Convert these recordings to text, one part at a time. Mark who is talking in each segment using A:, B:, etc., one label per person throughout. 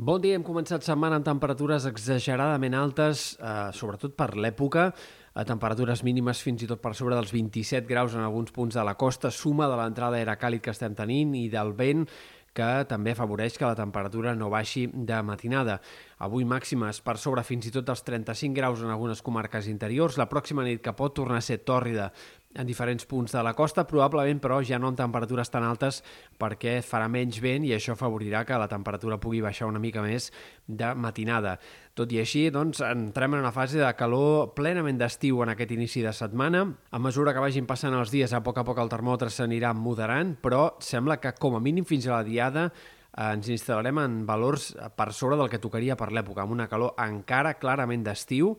A: Bon dia, hem començat setmana amb temperatures exageradament altes, eh, sobretot per l'època, a temperatures mínimes fins i tot per sobre dels 27 graus en alguns punts de la costa, suma de l'entrada aire càlid que estem tenint i del vent que també afavoreix que la temperatura no baixi de matinada. Avui màximes per sobre fins i tot dels 35 graus en algunes comarques interiors. La pròxima nit que pot tornar a ser tòrrida en diferents punts de la costa, probablement però ja no amb temperatures tan altes perquè farà menys vent i això afavorirà que la temperatura pugui baixar una mica més de matinada. Tot i així, doncs, entrem en una fase de calor plenament d'estiu en aquest inici de setmana. A mesura que vagin passant els dies, a poc a poc el termòmetre s'anirà moderant, però sembla que com a mínim fins a la diada eh, ens instal·larem en valors per sobre del que tocaria per l'època, amb una calor encara clarament d'estiu,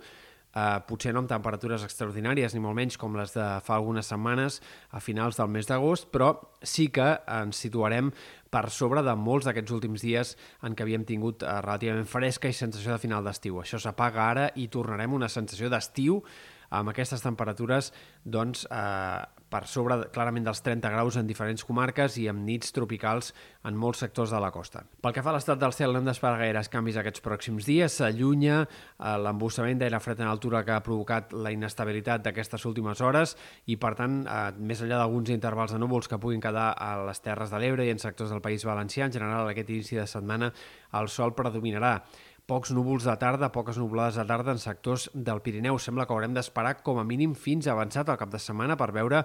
A: eh, potser no amb temperatures extraordinàries, ni molt menys com les de fa algunes setmanes a finals del mes d'agost, però sí que ens situarem per sobre de molts d'aquests últims dies en què havíem tingut eh, relativament fresca i sensació de final d'estiu. Això s'apaga ara i tornarem una sensació d'estiu amb aquestes temperatures doncs, eh, per sobre clarament dels 30 graus en diferents comarques i amb nits tropicals en molts sectors de la costa. Pel que fa a l'estat del cel, no hem d'esperar gaires canvis aquests pròxims dies. S'allunya eh, l'embussament d'aire fred en altura que ha provocat la inestabilitat d'aquestes últimes hores i, per tant, eh, més enllà d'alguns intervals de núvols que puguin quedar a les Terres de l'Ebre i en sectors del País Valencià, en general aquest inici de setmana el sol predominarà pocs núvols de tarda, poques nublades de tarda en sectors del Pirineu. Sembla que haurem d'esperar com a mínim fins avançat al cap de setmana per veure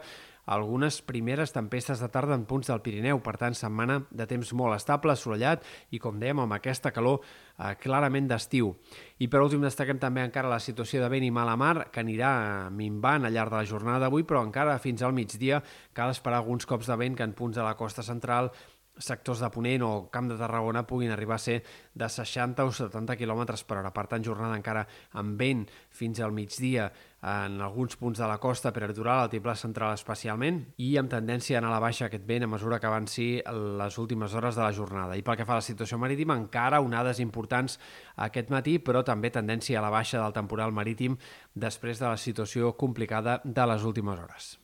A: algunes primeres tempestes de tarda en punts del Pirineu. Per tant, setmana de temps molt estable, assolellat i, com dèiem, amb aquesta calor eh, clarament d'estiu. I per últim destaquem també encara la situació de vent i mala mar, que anirà minvant al llarg de la jornada d'avui, però encara fins al migdia cal esperar alguns cops de vent que en punts de la costa central sectors de Ponent o Camp de Tarragona puguin arribar a ser de 60 o 70 km per hora. Per tant, jornada encara amb vent fins al migdia en alguns punts de la costa per peritoral, al Tiplà central especialment, i amb tendència a anar a la baixa aquest vent a mesura que avanci les últimes hores de la jornada. I pel que fa a la situació marítima, encara onades importants aquest matí, però també tendència a la baixa del temporal marítim després de la situació complicada de les últimes hores.